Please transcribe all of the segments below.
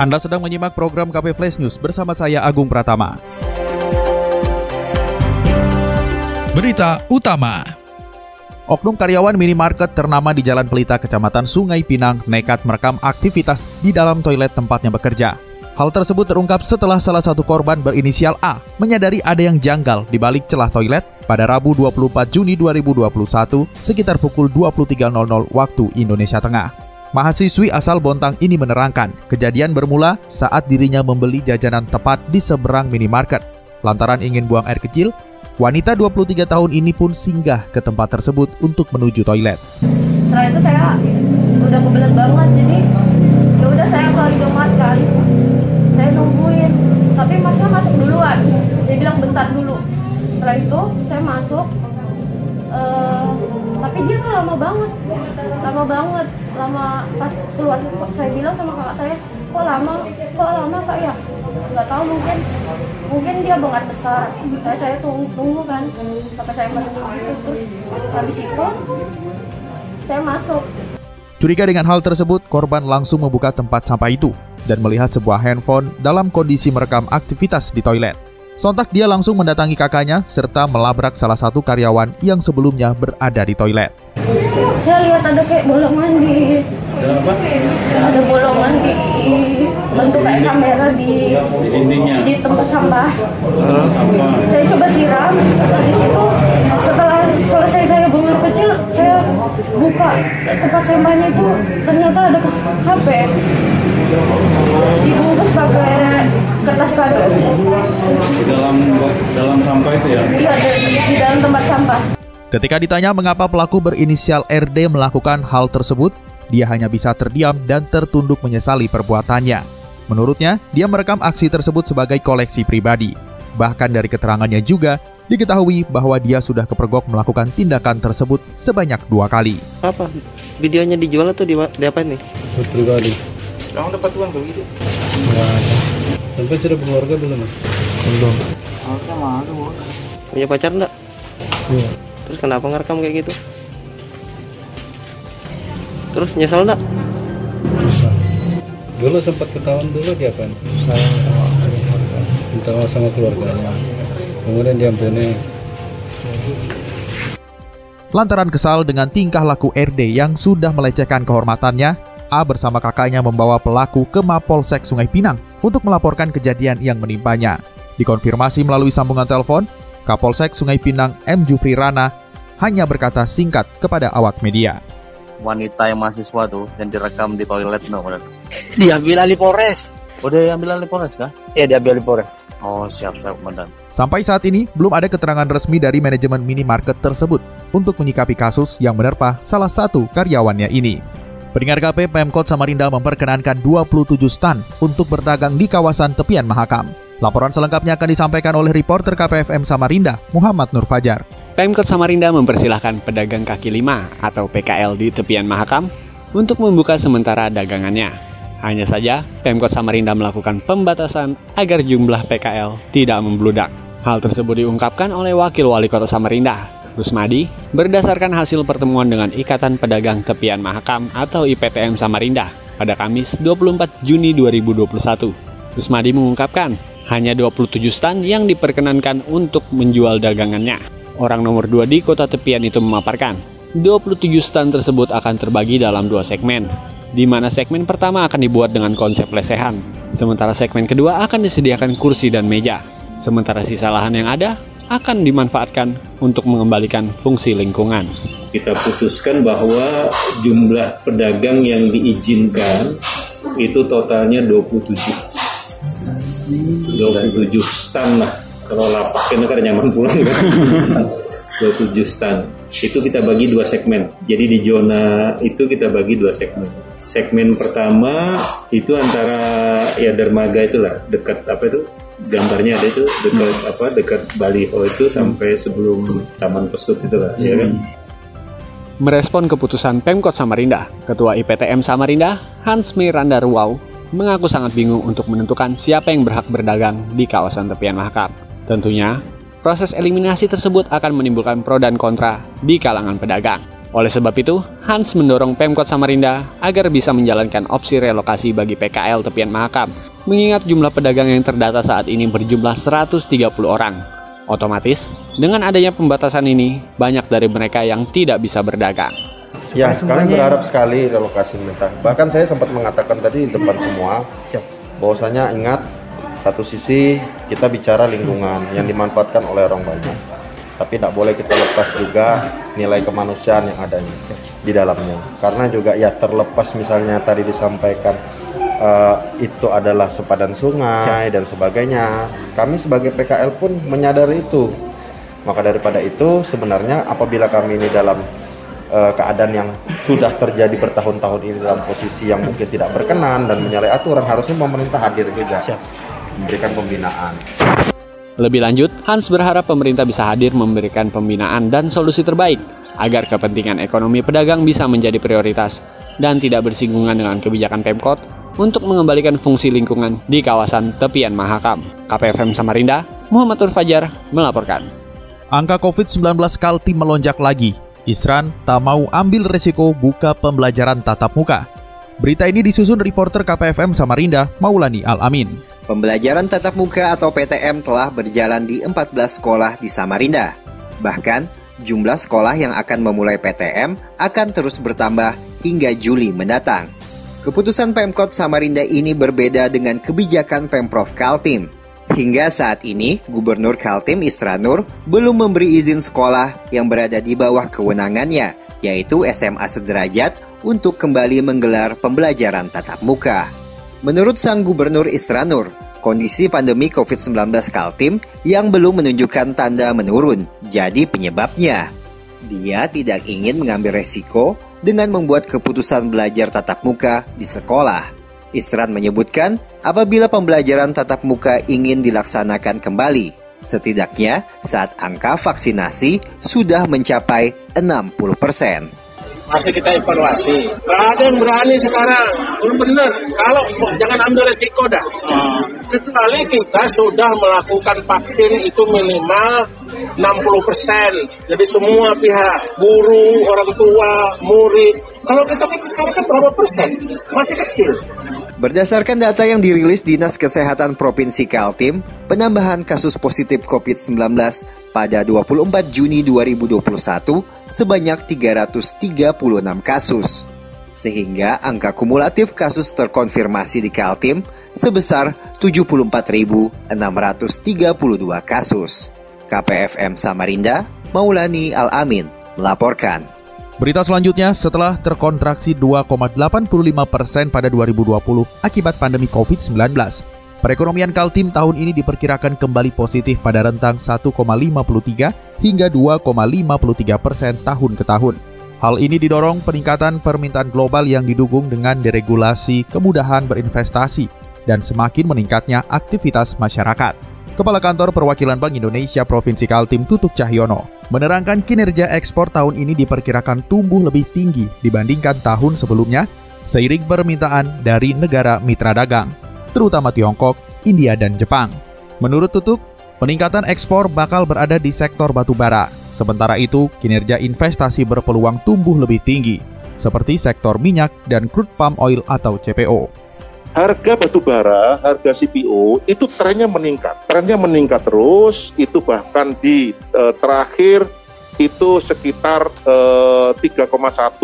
Anda sedang menyimak program KP Flash News bersama saya Agung Pratama. Berita Utama Oknum karyawan minimarket ternama di Jalan Pelita, Kecamatan Sungai Pinang, nekat merekam aktivitas di dalam toilet tempatnya bekerja. Hal tersebut terungkap setelah salah satu korban berinisial A menyadari ada yang janggal di balik celah toilet pada Rabu 24 Juni 2021 sekitar pukul 23.00 waktu Indonesia Tengah. Mahasiswi asal Bontang ini menerangkan, kejadian bermula saat dirinya membeli jajanan tepat di seberang minimarket. Lantaran ingin buang air kecil, wanita 23 tahun ini pun singgah ke tempat tersebut untuk menuju toilet. Setelah itu saya udah kebelet banget, jadi ya udah saya ke Indomaret kan. Saya nungguin, tapi masnya masuk duluan. Dia bilang bentar dulu. Setelah itu saya masuk, uh, dia tuh lama banget. Lama banget. Lama pas keluar saya bilang sama kakak saya kok lama? Kok lama kak? Ya nggak tahu mungkin mungkin dia banget besar. Saya saya tunggu tunggu kan. Sampai saya menunggu itu terus habis itu saya masuk. Curiga dengan hal tersebut, korban langsung membuka tempat sampah itu dan melihat sebuah handphone dalam kondisi merekam aktivitas di toilet. Sontak dia langsung mendatangi kakaknya serta melabrak salah satu karyawan yang sebelumnya berada di toilet. Saya lihat ada kayak bolongan di apa? Ada bolongan di bentuk kayak kamera di di tempat sampah. sampah. Saya coba siram di situ. Setelah selesai saya buang kecil, saya buka tempat sampahnya itu ternyata ada HP dibungkus pakai kertas kado di dalam dalam sampah itu ya iya di, di dalam tempat sampah Ketika ditanya mengapa pelaku berinisial RD melakukan hal tersebut, dia hanya bisa terdiam dan tertunduk menyesali perbuatannya. Menurutnya, dia merekam aksi tersebut sebagai koleksi pribadi. Bahkan dari keterangannya juga, diketahui bahwa dia sudah kepergok melakukan tindakan tersebut sebanyak dua kali. Apa? Videonya dijual atau di, di apa nih? Pribadi. Kamu dapat uang kayak gitu? Sampai sudah berkeluarga belum mas? Belum. Harusnya malu. Punya pacar enggak? Iya. Terus kenapa ngerekam kayak gitu? Terus nyesel enggak? Bisa. Dulu sempat ketahuan dulu dia kan sayang sama keluarga. Minta sama keluarganya. Kemudian dia ini Lantaran kesal dengan tingkah laku RD yang sudah melecehkan kehormatannya, A bersama kakaknya membawa pelaku ke Mapolsek Sungai Pinang untuk melaporkan kejadian yang menimpanya. Dikonfirmasi melalui sambungan telepon, Kapolsek Sungai Pinang M. Jufri Rana hanya berkata singkat kepada awak media. Wanita yang mahasiswa tuh yang direkam di toilet no. Diambil alih Polres. Oh, dia ambil alih Polres kah? Iya, diambil alih Polres. Oh, siap, siap, komandan. Sampai saat ini, belum ada keterangan resmi dari manajemen minimarket tersebut untuk menyikapi kasus yang menerpa salah satu karyawannya ini. Pendengar KP Pemkot Samarinda memperkenankan 27 stan untuk berdagang di kawasan tepian Mahakam. Laporan selengkapnya akan disampaikan oleh reporter KPFM Samarinda, Muhammad Nur Fajar. Pemkot Samarinda mempersilahkan pedagang kaki lima atau PKL di tepian Mahakam untuk membuka sementara dagangannya. Hanya saja, Pemkot Samarinda melakukan pembatasan agar jumlah PKL tidak membludak. Hal tersebut diungkapkan oleh Wakil Wali Kota Samarinda, Rusmadi, berdasarkan hasil pertemuan dengan Ikatan Pedagang Tepian Mahakam atau IPTM Samarinda pada Kamis 24 Juni 2021. Rusmadi mengungkapkan, hanya 27 stan yang diperkenankan untuk menjual dagangannya. Orang nomor 2 di kota tepian itu memaparkan, 27 stan tersebut akan terbagi dalam dua segmen, di mana segmen pertama akan dibuat dengan konsep lesehan, sementara segmen kedua akan disediakan kursi dan meja. Sementara sisa lahan yang ada akan dimanfaatkan untuk mengembalikan fungsi lingkungan. Kita putuskan bahwa jumlah pedagang yang diizinkan itu totalnya 27. 27 stand lah. Kalau lapak ini kan nyaman pulang kan. 27 stand. Itu kita bagi dua segmen. Jadi di zona itu kita bagi dua segmen. Segmen pertama itu antara ya dermaga itulah dekat apa itu gambarnya ada itu dekat hmm. apa dekat baliho itu sampai sebelum Taman Pesut itu lah hmm. ya kan Merespon keputusan Pemkot Samarinda, Ketua IPTM Samarinda, Hans Miranda Ruau, mengaku sangat bingung untuk menentukan siapa yang berhak berdagang di kawasan tepian Mahakam. Tentunya, proses eliminasi tersebut akan menimbulkan pro dan kontra di kalangan pedagang. Oleh sebab itu, Hans mendorong Pemkot Samarinda agar bisa menjalankan opsi relokasi bagi PKL tepian Mahakam, mengingat jumlah pedagang yang terdata saat ini berjumlah 130 orang Otomatis, dengan adanya pembatasan ini, banyak dari mereka yang tidak bisa berdagang. Ya, kami berharap sekali relokasi mentah. Bahkan saya sempat mengatakan tadi di depan semua, bahwasanya ingat satu sisi kita bicara lingkungan yang dimanfaatkan oleh orang banyak. Tapi tidak boleh kita lepas juga nilai kemanusiaan yang adanya di dalamnya. Karena juga ya terlepas misalnya tadi disampaikan uh, itu adalah sepadan sungai dan sebagainya. Kami sebagai PKL pun menyadari itu. Maka daripada itu sebenarnya apabila kami ini dalam uh, keadaan yang sudah terjadi bertahun-tahun ini dalam posisi yang mungkin tidak berkenan dan menyalahi aturan harusnya pemerintah hadir juga memberikan pembinaan. Lebih lanjut, Hans berharap pemerintah bisa hadir memberikan pembinaan dan solusi terbaik agar kepentingan ekonomi pedagang bisa menjadi prioritas dan tidak bersinggungan dengan kebijakan Pemkot untuk mengembalikan fungsi lingkungan di kawasan tepian Mahakam. KPFM Samarinda, Muhammad Nur Fajar melaporkan. Angka COVID-19 Kaltim melonjak lagi. Isran tak mau ambil resiko buka pembelajaran tatap muka. Berita ini disusun reporter KPFM Samarinda, Maulani Al-Amin. Pembelajaran tatap muka atau PTM telah berjalan di 14 sekolah di Samarinda. Bahkan, jumlah sekolah yang akan memulai PTM akan terus bertambah hingga Juli mendatang. Keputusan Pemkot Samarinda ini berbeda dengan kebijakan Pemprov Kaltim. Hingga saat ini, Gubernur Kaltim Isranur belum memberi izin sekolah yang berada di bawah kewenangannya, yaitu SMA Sederajat, untuk kembali menggelar pembelajaran tatap muka. Menurut sang Gubernur Isranur, kondisi pandemi COVID-19 Kaltim yang belum menunjukkan tanda menurun jadi penyebabnya. Dia tidak ingin mengambil resiko dengan membuat keputusan belajar tatap muka di sekolah. Isran menyebutkan, apabila pembelajaran tatap muka ingin dilaksanakan kembali, setidaknya saat angka vaksinasi sudah mencapai 60 persen masih kita evaluasi. Gak ada yang berani sekarang. Belum benar. Kalau jangan ambil resiko dah. Hmm. Kecuali kita sudah melakukan vaksin itu minimal 60 persen. Jadi semua pihak, guru, orang tua, murid. Kalau kita sekarang kan berapa persen? Masih kecil. Berdasarkan data yang dirilis Dinas Kesehatan Provinsi Kaltim, penambahan kasus positif COVID-19 pada 24 Juni 2021 sebanyak 336 kasus. Sehingga angka kumulatif kasus terkonfirmasi di Kaltim sebesar 74.632 kasus. KPFM Samarinda, Maulani Al-Amin, melaporkan. Berita selanjutnya, setelah terkontraksi 2,85 persen pada 2020 akibat pandemi COVID-19, perekonomian Kaltim tahun ini diperkirakan kembali positif pada rentang 1,53 hingga 2,53 persen tahun ke tahun. Hal ini didorong peningkatan permintaan global yang didukung dengan deregulasi kemudahan berinvestasi dan semakin meningkatnya aktivitas masyarakat. Kepala Kantor Perwakilan Bank Indonesia Provinsi Kaltim Tutuk Cahyono menerangkan kinerja ekspor tahun ini diperkirakan tumbuh lebih tinggi dibandingkan tahun sebelumnya seiring permintaan dari negara mitra dagang, terutama Tiongkok, India, dan Jepang. Menurut Tutuk, peningkatan ekspor bakal berada di sektor batu bara. Sementara itu, kinerja investasi berpeluang tumbuh lebih tinggi, seperti sektor minyak dan crude palm oil atau CPO harga batu bara, harga CPO itu trennya meningkat. Trennya meningkat terus, itu bahkan di uh, terakhir itu sekitar uh, 3,1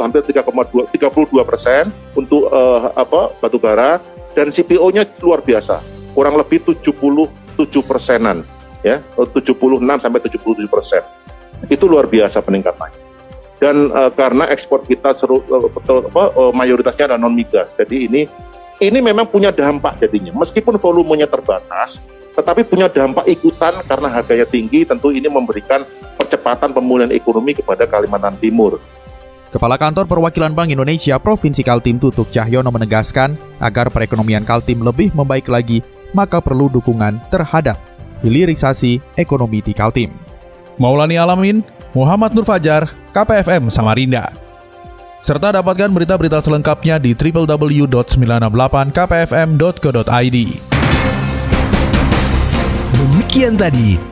hampir 3,2 32 persen untuk uh, apa batu bara. Dan CPO-nya luar biasa kurang lebih 77 persenan ya. 76 sampai 77 persen. Itu luar biasa peningkatannya. Dan uh, karena ekspor kita seru, uh, betul, apa, uh, mayoritasnya adalah non migas jadi ini ini memang punya dampak jadinya. Meskipun volumenya terbatas, tetapi punya dampak ikutan karena harganya tinggi, tentu ini memberikan percepatan pemulihan ekonomi kepada Kalimantan Timur. Kepala Kantor Perwakilan Bank Indonesia Provinsi Kaltim Tutuk Cahyono menegaskan agar perekonomian Kaltim lebih membaik lagi, maka perlu dukungan terhadap hilirisasi ekonomi di Kaltim. Maulani Alamin, Muhammad Nur Fajar, KPFM Samarinda. Serta dapatkan berita-berita selengkapnya di www.968kpfm.co.id. Demikian tadi